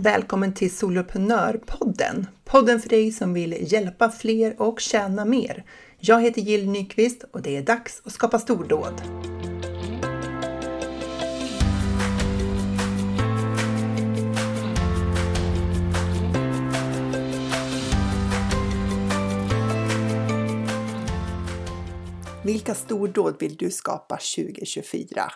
Välkommen till Soloprenörpodden! Podden för dig som vill hjälpa fler och tjäna mer. Jag heter Jill Nyqvist och det är dags att skapa stordåd. Vilka stordåd vill du skapa 2024?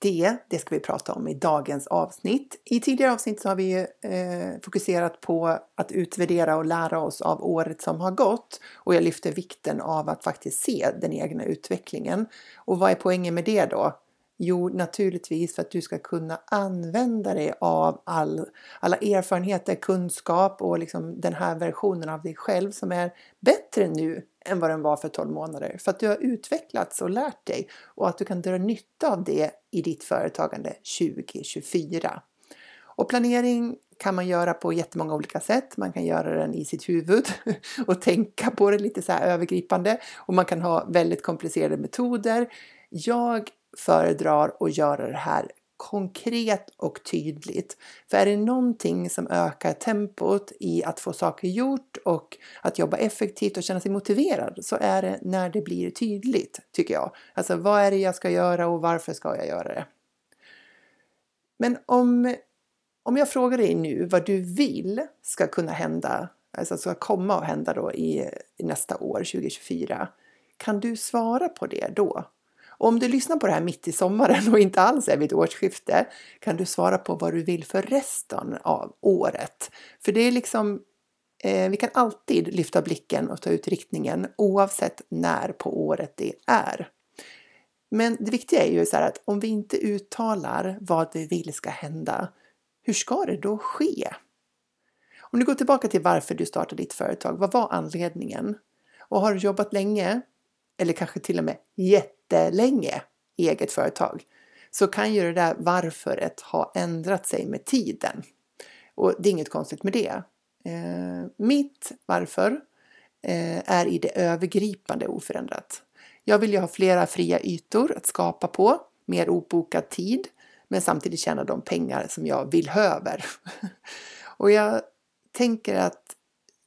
Det, det ska vi prata om i dagens avsnitt. I tidigare avsnitt så har vi eh, fokuserat på att utvärdera och lära oss av året som har gått och jag lyfter vikten av att faktiskt se den egna utvecklingen. Och vad är poängen med det då? Jo, naturligtvis för att du ska kunna använda dig av all, alla erfarenheter, kunskap och liksom den här versionen av dig själv som är bättre nu än vad den var för 12 månader. För att du har utvecklats och lärt dig och att du kan dra nytta av det i ditt företagande 2024. Och planering kan man göra på jättemånga olika sätt. Man kan göra den i sitt huvud och tänka på det lite så här övergripande och man kan ha väldigt komplicerade metoder. Jag föredrar att göra det här konkret och tydligt. För är det någonting som ökar tempot i att få saker gjort och att jobba effektivt och känna sig motiverad så är det när det blir tydligt, tycker jag. Alltså vad är det jag ska göra och varför ska jag göra det? Men om, om jag frågar dig nu vad du vill ska kunna hända, alltså ska komma och hända då i, i nästa år, 2024, kan du svara på det då? Och om du lyssnar på det här mitt i sommaren och inte alls är vid årsskifte kan du svara på vad du vill för resten av året. För det är liksom eh, vi kan alltid lyfta blicken och ta ut riktningen oavsett när på året det är. Men det viktiga är ju så här att om vi inte uttalar vad vi vill ska hända, hur ska det då ske? Om du går tillbaka till varför du startade ditt företag, vad var anledningen? Och har du jobbat länge, eller kanske till och med jättelänge i eget företag så kan ju det där varföret ha ändrat sig med tiden. Och det är inget konstigt med det. Eh, mitt varför eh, är i det övergripande oförändrat. Jag vill ju ha flera fria ytor att skapa på, mer obokad tid, men samtidigt tjäna de pengar som jag vill höver. Och jag tänker att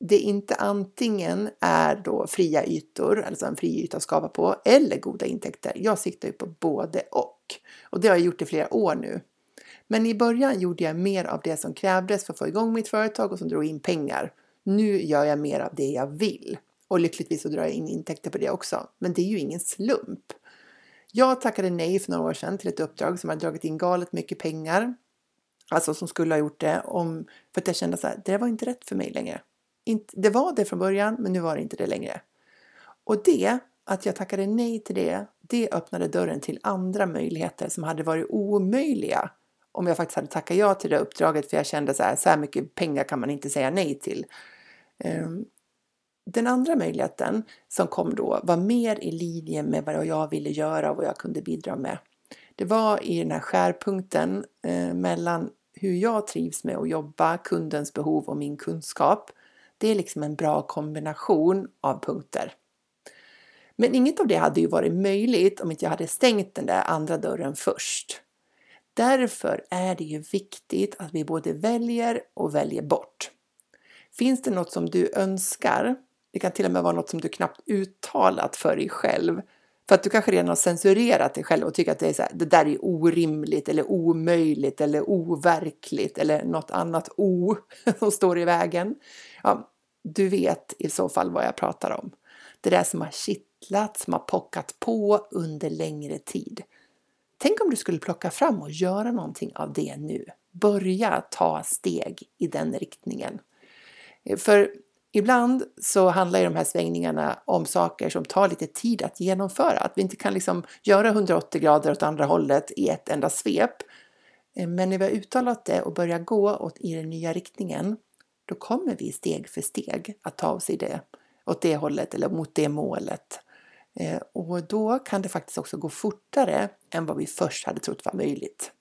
det inte antingen är då fria ytor, alltså en fri yta att skapa på, eller goda intäkter. Jag siktar ju på både och. Och det har jag gjort i flera år nu. Men i början gjorde jag mer av det som krävdes för att få igång mitt företag och som drog in pengar. Nu gör jag mer av det jag vill. Och lyckligtvis så drar jag in intäkter på det också. Men det är ju ingen slump. Jag tackade nej för några år sedan till ett uppdrag som hade dragit in galet mycket pengar. Alltså som skulle ha gjort det om, för att jag kände så här, det var inte rätt för mig längre. Det var det från början, men nu var det inte det längre. Och det, att jag tackade nej till det, det öppnade dörren till andra möjligheter som hade varit omöjliga om jag faktiskt hade tackat ja till det uppdraget för jag kände så här, så här mycket pengar kan man inte säga nej till. Ehm, den andra möjligheten som kom då var mer i linje med vad jag ville göra och vad jag kunde bidra med. Det var i den här skärpunkten eh, mellan hur jag trivs med att jobba, kundens behov och min kunskap det är liksom en bra kombination av punkter. Men inget av det hade ju varit möjligt om inte jag hade stängt den där andra dörren först. Därför är det ju viktigt att vi både väljer och väljer bort. Finns det något som du önskar, det kan till och med vara något som du knappt uttalat för dig själv, för att du kanske redan har censurerat dig själv och tycker att det, är så här, det där är orimligt eller omöjligt eller overkligt eller något annat o som står i vägen. Ja, du vet i så fall vad jag pratar om. Det där som har kittlat, som har pockat på under längre tid. Tänk om du skulle plocka fram och göra någonting av det nu. Börja ta steg i den riktningen. För ibland så handlar ju de här svängningarna om saker som tar lite tid att genomföra. Att vi inte kan liksom göra 180 grader åt andra hållet i ett enda svep. Men när vi har uttalat det och börjar gå åt i den nya riktningen då kommer vi steg för steg att ta oss i det, åt det hållet eller mot det målet. Eh, och då kan det faktiskt också gå fortare än vad vi först hade trott var möjligt.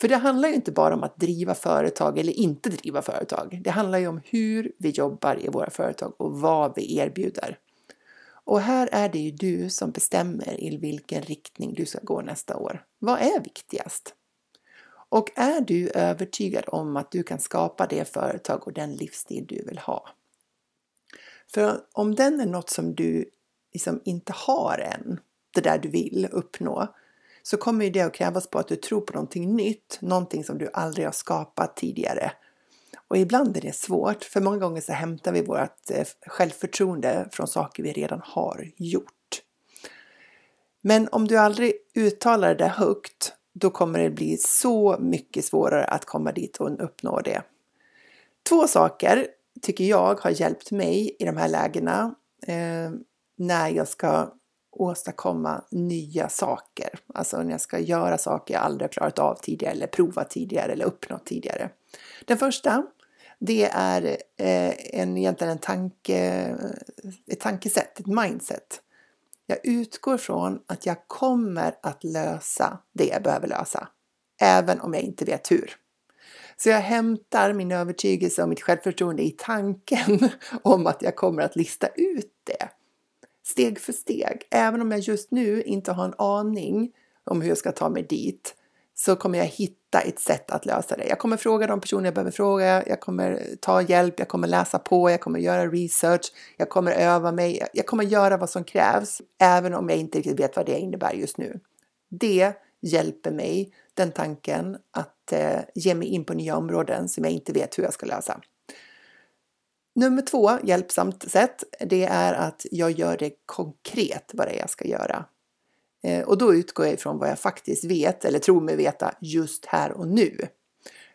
För det handlar ju inte bara om att driva företag eller inte driva företag. Det handlar ju om hur vi jobbar i våra företag och vad vi erbjuder. Och här är det ju du som bestämmer i vilken riktning du ska gå nästa år. Vad är viktigast? Och är du övertygad om att du kan skapa det företag och den livsstil du vill ha? För om den är något som du liksom inte har än, det där du vill uppnå, så kommer ju det att krävas på att du tror på någonting nytt, någonting som du aldrig har skapat tidigare. Och ibland är det svårt, för många gånger så hämtar vi vårt eh, självförtroende från saker vi redan har gjort. Men om du aldrig uttalar det högt, då kommer det bli så mycket svårare att komma dit och uppnå det. Två saker tycker jag har hjälpt mig i de här lägena eh, när jag ska åstadkomma nya saker. Alltså när jag ska göra saker jag aldrig klarat av tidigare eller provat tidigare eller uppnått tidigare. Den första, det är eh, en, egentligen en tanke, ett tankesätt, ett mindset. Jag utgår från att jag kommer att lösa det jag behöver lösa, även om jag inte vet hur. Så jag hämtar min övertygelse och mitt självförtroende i tanken om att jag kommer att lista ut det. Steg för steg. Även om jag just nu inte har en aning om hur jag ska ta mig dit så kommer jag hitta ett sätt att lösa det. Jag kommer fråga de personer jag behöver fråga, jag kommer ta hjälp, jag kommer läsa på, jag kommer göra research, jag kommer öva mig, jag kommer göra vad som krävs, även om jag inte riktigt vet vad det innebär just nu. Det hjälper mig, den tanken, att eh, ge mig in på nya områden som jag inte vet hur jag ska lösa. Nummer två, hjälpsamt sätt, det är att jag gör det konkret vad det är jag ska göra. Eh, och då utgår jag ifrån vad jag faktiskt vet eller tror mig veta just här och nu.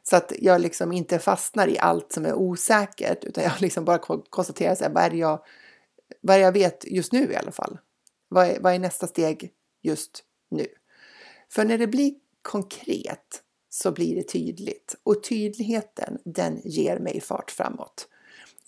Så att jag liksom inte fastnar i allt som är osäkert utan jag liksom bara konstaterar så här, vad är det jag, vad är jag vet just nu i alla fall? Vad är, vad är nästa steg just nu? För när det blir konkret så blir det tydligt och tydligheten den ger mig fart framåt.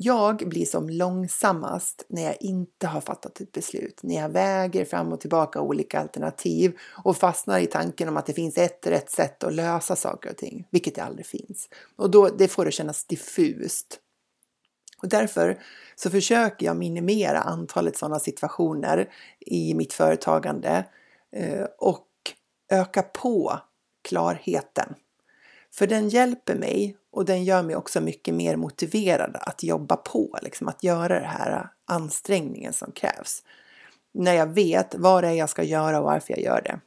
Jag blir som långsammast när jag inte har fattat ett beslut, när jag väger fram och tillbaka olika alternativ och fastnar i tanken om att det finns ett rätt sätt att lösa saker och ting, vilket det aldrig finns. Och då, det får det kännas diffust. Och därför så försöker jag minimera antalet sådana situationer i mitt företagande eh, och öka på klarheten. För den hjälper mig och den gör mig också mycket mer motiverad att jobba på, liksom att göra den här ansträngningen som krävs. När jag vet vad det är jag ska göra och varför jag gör det.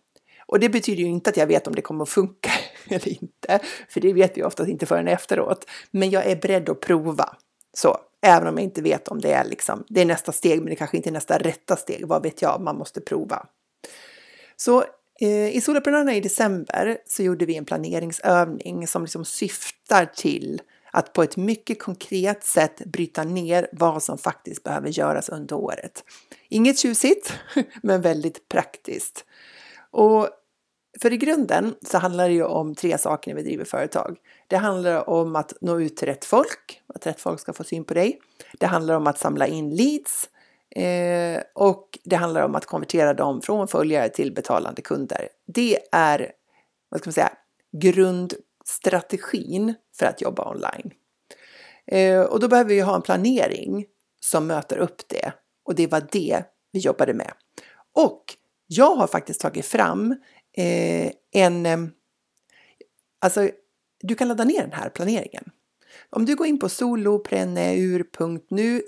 Och det betyder ju inte att jag vet om det kommer att funka eller inte, för det vet vi oftast inte förrän efteråt. Men jag är beredd att prova. Så, även om jag inte vet om det är liksom, det är nästa steg, men det kanske inte är nästa rätta steg, vad vet jag, man måste prova. Så Eh, I Soloprenörerna i december så gjorde vi en planeringsövning som liksom syftar till att på ett mycket konkret sätt bryta ner vad som faktiskt behöver göras under året. Inget tjusigt, men väldigt praktiskt. Och för i grunden så handlar det ju om tre saker när vi driver företag. Det handlar om att nå ut till rätt folk, att rätt folk ska få syn på dig. Det handlar om att samla in leads Eh, och det handlar om att konvertera dem från följare till betalande kunder. Det är, vad ska man säga, grundstrategin för att jobba online. Eh, och då behöver vi ha en planering som möter upp det. Och det var det vi jobbade med. Och jag har faktiskt tagit fram eh, en... Eh, alltså, du kan ladda ner den här planeringen. Om du går in på solopreneur.nu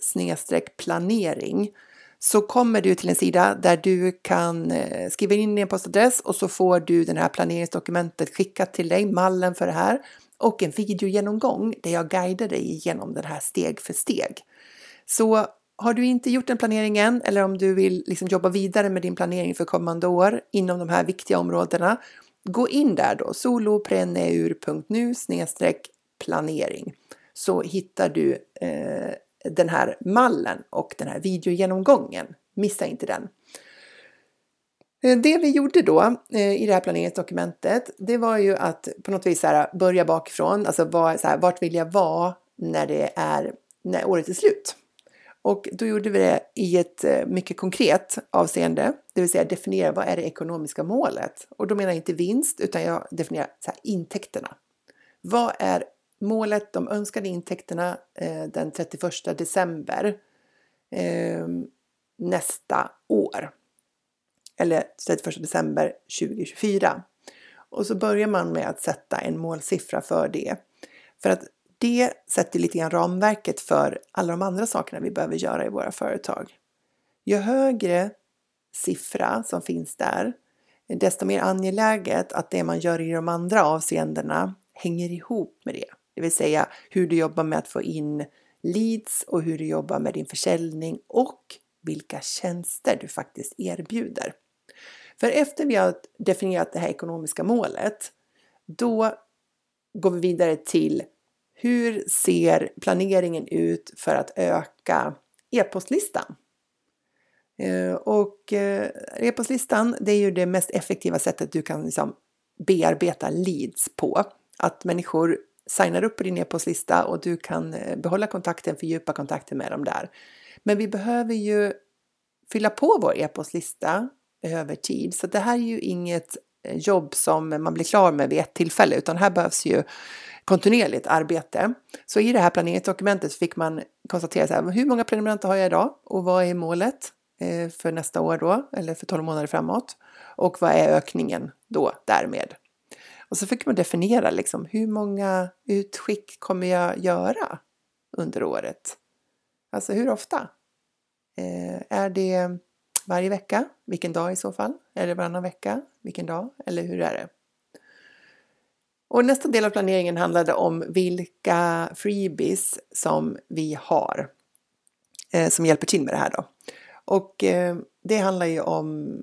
planering så kommer du till en sida där du kan eh, skriva in din postadress och så får du det här planeringsdokumentet skickat till dig, mallen för det här och en videogenomgång där jag guidar dig igenom det här steg för steg. Så har du inte gjort den planeringen eller om du vill liksom jobba vidare med din planering för kommande år inom de här viktiga områdena, gå in där då, solopreneur.nu planering så hittar du eh, den här mallen och den här videogenomgången. Missa inte den. Eh, det vi gjorde då eh, i det här planeringsdokumentet, det var ju att på något vis här, börja bakifrån, alltså var, så här, vart vill jag vara när det är när året är slut? Och då gjorde vi det i ett eh, mycket konkret avseende, det vill säga definiera vad är det ekonomiska målet? Och då menar jag inte vinst, utan jag definierar så här, intäkterna. Vad är målet, de önskade intäkterna eh, den 31 december eh, nästa år. Eller 31 december 2024. Och så börjar man med att sätta en målsiffra för det. För att det sätter lite grann ramverket för alla de andra sakerna vi behöver göra i våra företag. Ju högre siffra som finns där, desto mer angeläget att det man gör i de andra avseendena hänger ihop med det. Det vill säga hur du jobbar med att få in leads och hur du jobbar med din försäljning och vilka tjänster du faktiskt erbjuder. För efter vi har definierat det här ekonomiska målet, då går vi vidare till hur ser planeringen ut för att öka e-postlistan? Eh, och eh, e-postlistan, det är ju det mest effektiva sättet du kan liksom bearbeta leads på. Att människor signar upp på din e-postlista och du kan eh, behålla kontakten, fördjupa kontakten med dem där. Men vi behöver ju fylla på vår e-postlista över tid, så det här är ju inget eh, jobb som man blir klar med vid ett tillfälle, utan här behövs ju kontinuerligt arbete. Så i det här planeringsdokumentet fick man konstatera så här, hur många prenumeranter har jag idag och vad är målet eh, för nästa år då, eller för 12 månader framåt? Och vad är ökningen då därmed? Och så fick man definiera liksom, hur många utskick kommer jag göra under året? Alltså hur ofta? Eh, är det varje vecka? Vilken dag i så fall? Är det varannan vecka? Vilken dag? Eller hur är det? Och nästa del av planeringen handlade om vilka freebies som vi har eh, som hjälper till med det här då. Och eh, det handlar ju om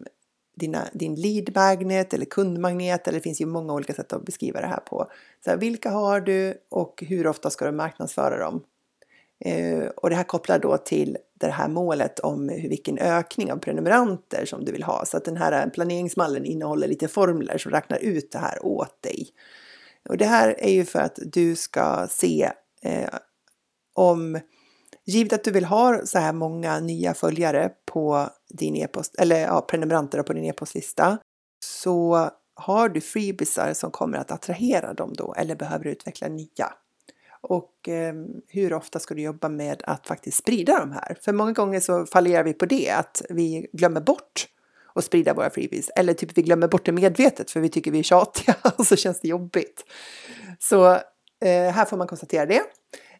dina, din lead magnet eller kundmagnet eller det finns ju många olika sätt att beskriva det här på. Så här, vilka har du och hur ofta ska du marknadsföra dem? Eh, och det här kopplar då till det här målet om vilken ökning av prenumeranter som du vill ha. Så att den här planeringsmallen innehåller lite formler som räknar ut det här åt dig. Och det här är ju för att du ska se eh, om, givet att du vill ha så här många nya följare på din e-post, eller ja, prenumeranter på din e-postlista, så har du freebisar som kommer att attrahera dem då eller behöver utveckla nya. Och eh, hur ofta ska du jobba med att faktiskt sprida de här? För många gånger så fallerar vi på det, att vi glömmer bort att sprida våra freebies. Eller typ vi glömmer bort det medvetet för vi tycker vi är tjatiga och så känns det jobbigt. Så eh, här får man konstatera det.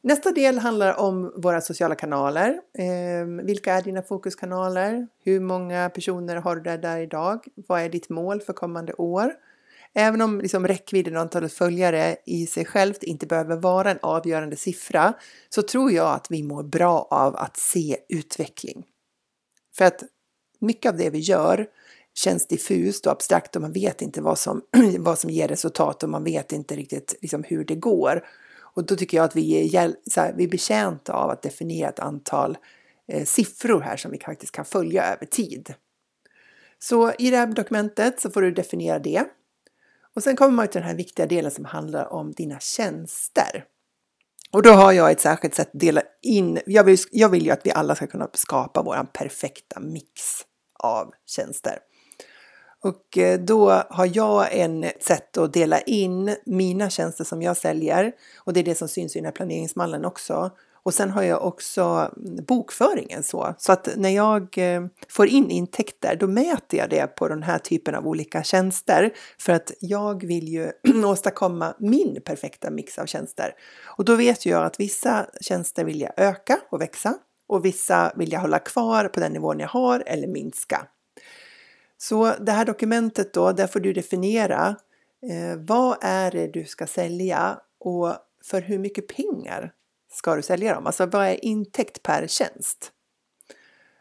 Nästa del handlar om våra sociala kanaler. Eh, vilka är dina fokuskanaler? Hur många personer har du där, där idag? Vad är ditt mål för kommande år? Även om liksom räckvidden och antalet följare i sig självt inte behöver vara en avgörande siffra så tror jag att vi mår bra av att se utveckling. För att mycket av det vi gör känns diffust och abstrakt och man vet inte vad som, vad som ger resultat och man vet inte riktigt liksom, hur det går. Och då tycker jag att vi är, så här, vi är betjänta av att definiera ett antal eh, siffror här som vi faktiskt kan följa över tid. Så i det här dokumentet så får du definiera det. Och sen kommer man till den här viktiga delen som handlar om dina tjänster. Och då har jag ett särskilt sätt att dela in. Jag vill, jag vill ju att vi alla ska kunna skapa vår perfekta mix av tjänster. Och eh, då har jag en sätt att dela in mina tjänster som jag säljer och det är det som syns i den här planeringsmallen också. Och sen har jag också bokföringen så, så att när jag eh, får in intäkter då mäter jag det på den här typen av olika tjänster för att jag vill ju åstadkomma min perfekta mix av tjänster. Och då vet jag att vissa tjänster vill jag öka och växa och vissa vill jag hålla kvar på den nivån jag har eller minska. Så det här dokumentet då, där får du definiera eh, vad är det du ska sälja och för hur mycket pengar ska du sälja dem? Alltså vad är intäkt per tjänst?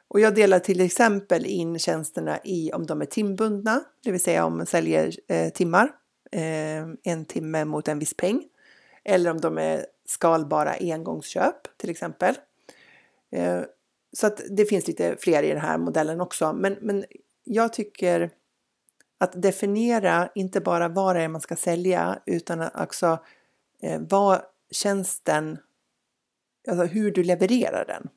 Och jag delar till exempel in tjänsterna i om de är timbundna, det vill säga om man säljer eh, timmar, eh, en timme mot en viss peng. Eller om de är skalbara engångsköp till exempel. Eh, så att det finns lite fler i den här modellen också. Men, men jag tycker att definiera inte bara vad det är man ska sälja utan också eh, vad tjänsten, alltså hur du levererar den.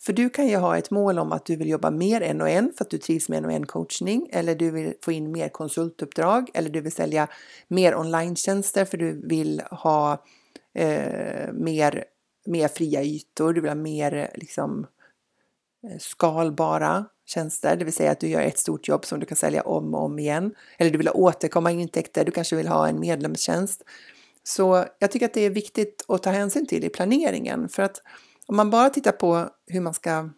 För du kan ju ha ett mål om att du vill jobba mer en och en för att du trivs med en och en coachning eller du vill få in mer konsultuppdrag eller du vill sälja mer online för du vill ha eh, mer mer fria ytor, du vill ha mer liksom, eh, skalbara tjänster, det vill säga att du gör ett stort jobb som du kan sälja om och om igen. Eller du vill ha återkomma intäkter, du kanske vill ha en medlemstjänst. Så jag tycker att det är viktigt att ta hänsyn till i planeringen för att om man bara tittar på hur man ska,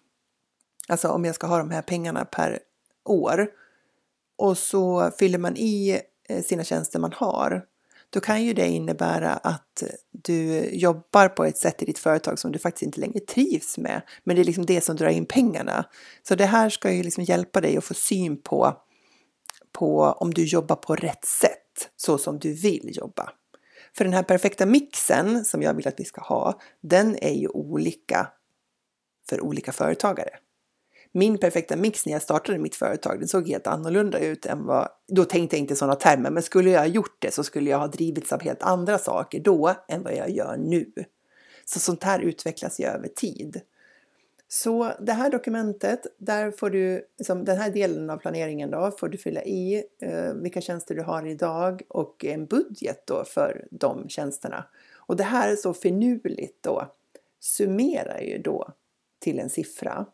alltså om jag ska ha de här pengarna per år och så fyller man i eh, sina tjänster man har, då kan ju det innebära att du jobbar på ett sätt i ditt företag som du faktiskt inte längre trivs med. Men det är liksom det som drar in pengarna. Så det här ska ju liksom hjälpa dig att få syn på, på om du jobbar på rätt sätt, så som du vill jobba. För den här perfekta mixen som jag vill att vi ska ha, den är ju olika för olika företagare. Min perfekta mix när jag startade mitt företag, den såg helt annorlunda ut än vad, då tänkte jag inte sådana termer, men skulle jag ha gjort det så skulle jag ha drivits av helt andra saker då än vad jag gör nu. Så sånt här utvecklas ju över tid. Så det här dokumentet, där får du, liksom den här delen av planeringen då, får du fylla i eh, vilka tjänster du har idag och en budget då för de tjänsterna. Och det här är så finurligt då summerar ju då till en siffra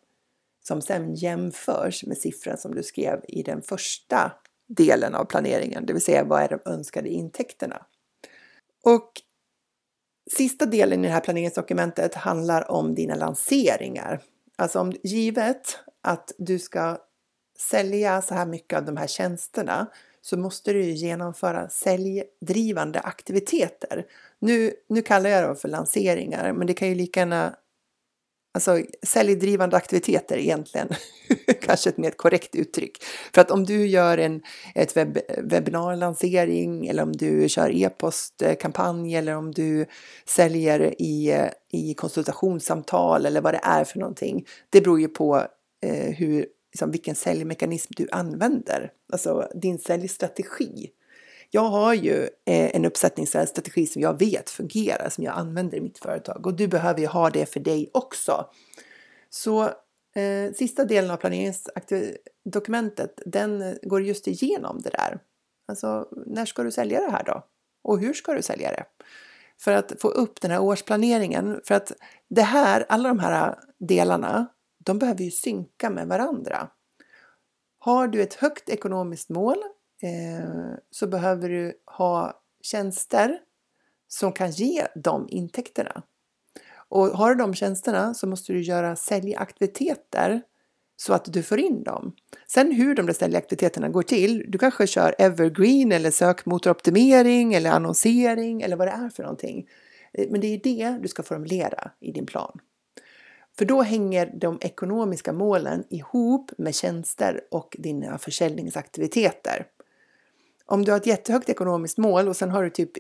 som sen jämförs med siffran som du skrev i den första delen av planeringen, det vill säga vad är de önskade intäkterna? Och Sista delen i det här planeringsdokumentet handlar om dina lanseringar. Alltså om givet att du ska sälja så här mycket av de här tjänsterna så måste du genomföra säljdrivande aktiviteter. Nu, nu kallar jag dem för lanseringar, men det kan ju lika gärna Alltså säljdrivande aktiviteter egentligen, kanske ett mer korrekt uttryck. För att om du gör en ett webb, webbinarlansering eller om du kör e-postkampanj eller om du säljer i, i konsultationssamtal eller vad det är för någonting. Det beror ju på eh, hur, liksom, vilken säljmekanism du använder, alltså din säljstrategi. Jag har ju eh, en uppsättningsstrategi som jag vet fungerar, som jag använder i mitt företag och du behöver ju ha det för dig också. Så eh, sista delen av planeringsdokumentet, den går just igenom det där. Alltså, när ska du sälja det här då? Och hur ska du sälja det? För att få upp den här årsplaneringen, för att det här, alla de här delarna, de behöver ju synka med varandra. Har du ett högt ekonomiskt mål Eh, så behöver du ha tjänster som kan ge de intäkterna. Och har du de tjänsterna så måste du göra säljaktiviteter så att du får in dem. Sen hur de där säljaktiviteterna går till, du kanske kör evergreen eller sökmotoroptimering eller annonsering eller vad det är för någonting. Eh, men det är det du ska formulera i din plan. För då hänger de ekonomiska målen ihop med tjänster och dina försäljningsaktiviteter. Om du har ett jättehögt ekonomiskt mål och sen har du typ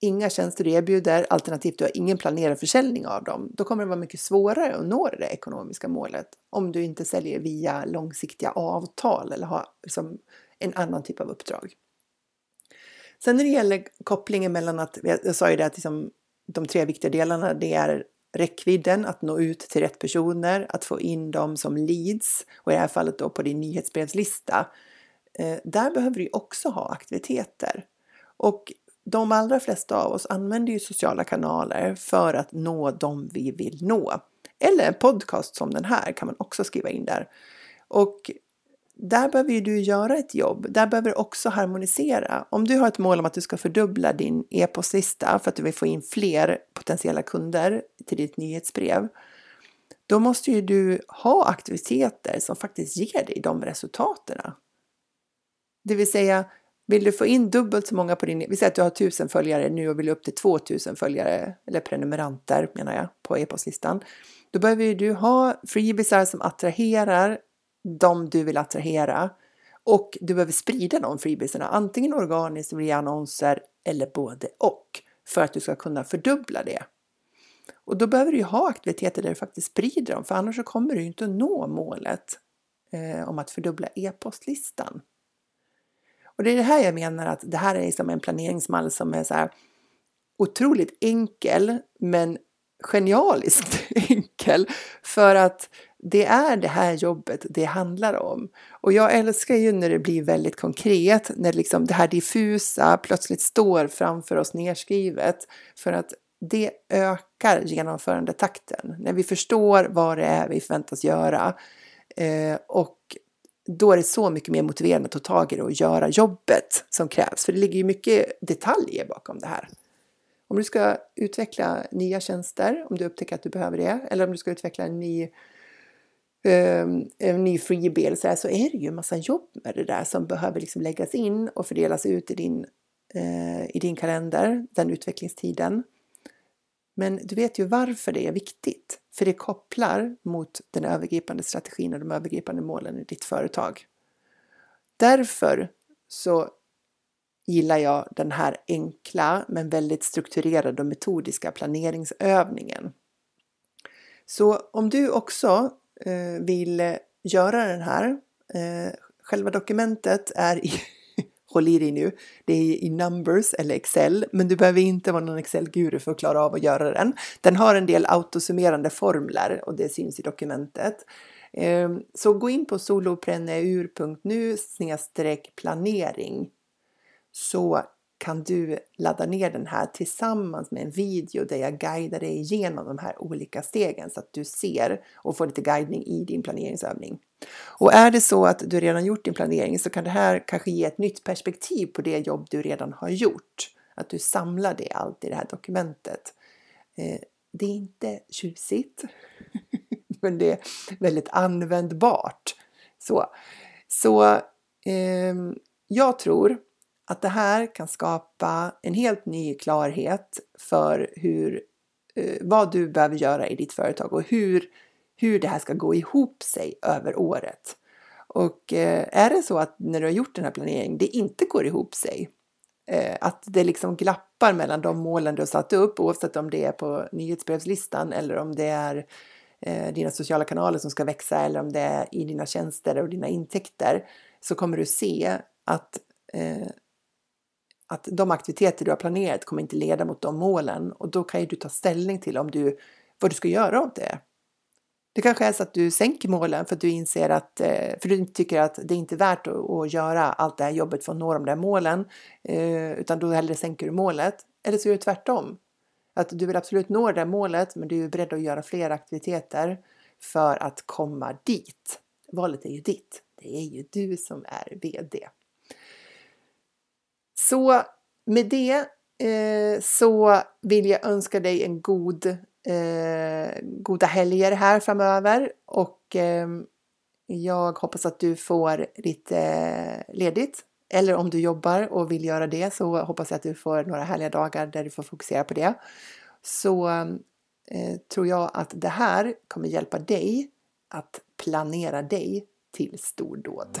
inga tjänster du erbjuder, alternativt du har ingen planerad försäljning av dem, då kommer det vara mycket svårare att nå det ekonomiska målet om du inte säljer via långsiktiga avtal eller har liksom en annan typ av uppdrag. Sen när det gäller kopplingen mellan att, jag sa ju det att liksom, de tre viktiga delarna, det är räckvidden, att nå ut till rätt personer, att få in dem som leads och i det här fallet då på din nyhetsbrevslista eh, där behöver du också ha aktiviteter. Och de allra flesta av oss använder ju sociala kanaler för att nå dem vi vill nå. Eller en podcast som den här kan man också skriva in där. Och där behöver du göra ett jobb. Där behöver du också harmonisera. Om du har ett mål om att du ska fördubbla din e-postlista för att du vill få in fler potentiella kunder till ditt nyhetsbrev. Då måste ju du ha aktiviteter som faktiskt ger dig de resultaten. Det vill säga, vill du få in dubbelt så många på din... Vi säger att du har tusen följare nu och vill upp till 2000 följare, eller prenumeranter menar jag, på e-postlistan. Då behöver du ha freebisar som attraherar de du vill attrahera och du behöver sprida de freebisarna, antingen organiskt via annonser eller både och för att du ska kunna fördubbla det. Och då behöver du ha aktiviteter där du faktiskt sprider dem, för annars så kommer du inte att nå målet eh, om att fördubbla e-postlistan. Och det är det här jag menar att det här är liksom en planeringsmall som är så här otroligt enkel men genialiskt enkel för att det är det här jobbet det handlar om. Och jag älskar ju när det blir väldigt konkret, när liksom det här diffusa plötsligt står framför oss nedskrivet för att det ökar genomförandetakten. När vi förstår vad det är vi förväntas göra eh, och då är det så mycket mer motiverande att ta tag i det och göra jobbet som krävs. För det ligger ju mycket detaljer bakom det här. Om du ska utveckla nya tjänster, om du upptäcker att du behöver det, eller om du ska utveckla en ny, um, en ny freebie så, här, så är det ju en massa jobb med det där som behöver liksom läggas in och fördelas ut i din, uh, i din kalender, den utvecklingstiden. Men du vet ju varför det är viktigt, för det kopplar mot den övergripande strategin och de övergripande målen i ditt företag. Därför så gillar jag den här enkla men väldigt strukturerade och metodiska planeringsövningen. Så om du också eh, vill göra den här, eh, själva dokumentet är i håll i dig nu, det är i Numbers eller Excel, men du behöver inte vara någon Excel-guru för att klara av att göra den. Den har en del autosummerande formler och det syns i dokumentet. Ehm, så gå in på solopreneur.nu planering så kan du ladda ner den här tillsammans med en video där jag guidar dig igenom de här olika stegen så att du ser och får lite guidning i din planeringsövning. Och är det så att du redan gjort din planering så kan det här kanske ge ett nytt perspektiv på det jobb du redan har gjort. Att du samlar det allt i det här dokumentet. Eh, det är inte tjusigt, men det är väldigt användbart. Så, så eh, jag tror att det här kan skapa en helt ny klarhet för hur, eh, vad du behöver göra i ditt företag och hur, hur det här ska gå ihop sig över året. Och eh, är det så att när du har gjort den här planeringen, det inte går ihop sig, eh, att det liksom glappar mellan de målen du har satt upp, oavsett om det är på nyhetsbrevslistan eller om det är eh, dina sociala kanaler som ska växa eller om det är i dina tjänster och dina intäkter, så kommer du se att eh, att de aktiviteter du har planerat kommer inte leda mot de målen och då kan ju du ta ställning till om du, vad du ska göra av det. Det kanske är så att du sänker målen för att du inser att, eh, för du tycker att det inte är värt att, göra allt det här jobbet för att nå de där målen, eh, utan då hellre sänker du målet. Eller så är det tvärtom. Att du vill absolut nå det där målet, men du är beredd att göra fler aktiviteter för att komma dit. Valet är ju ditt. Det är ju du som är VD. Så med det eh, så vill jag önska dig en god, eh, goda helger här framöver och eh, jag hoppas att du får lite ledigt. Eller om du jobbar och vill göra det så hoppas jag att du får några härliga dagar där du får fokusera på det. Så eh, tror jag att det här kommer hjälpa dig att planera dig till stordåd.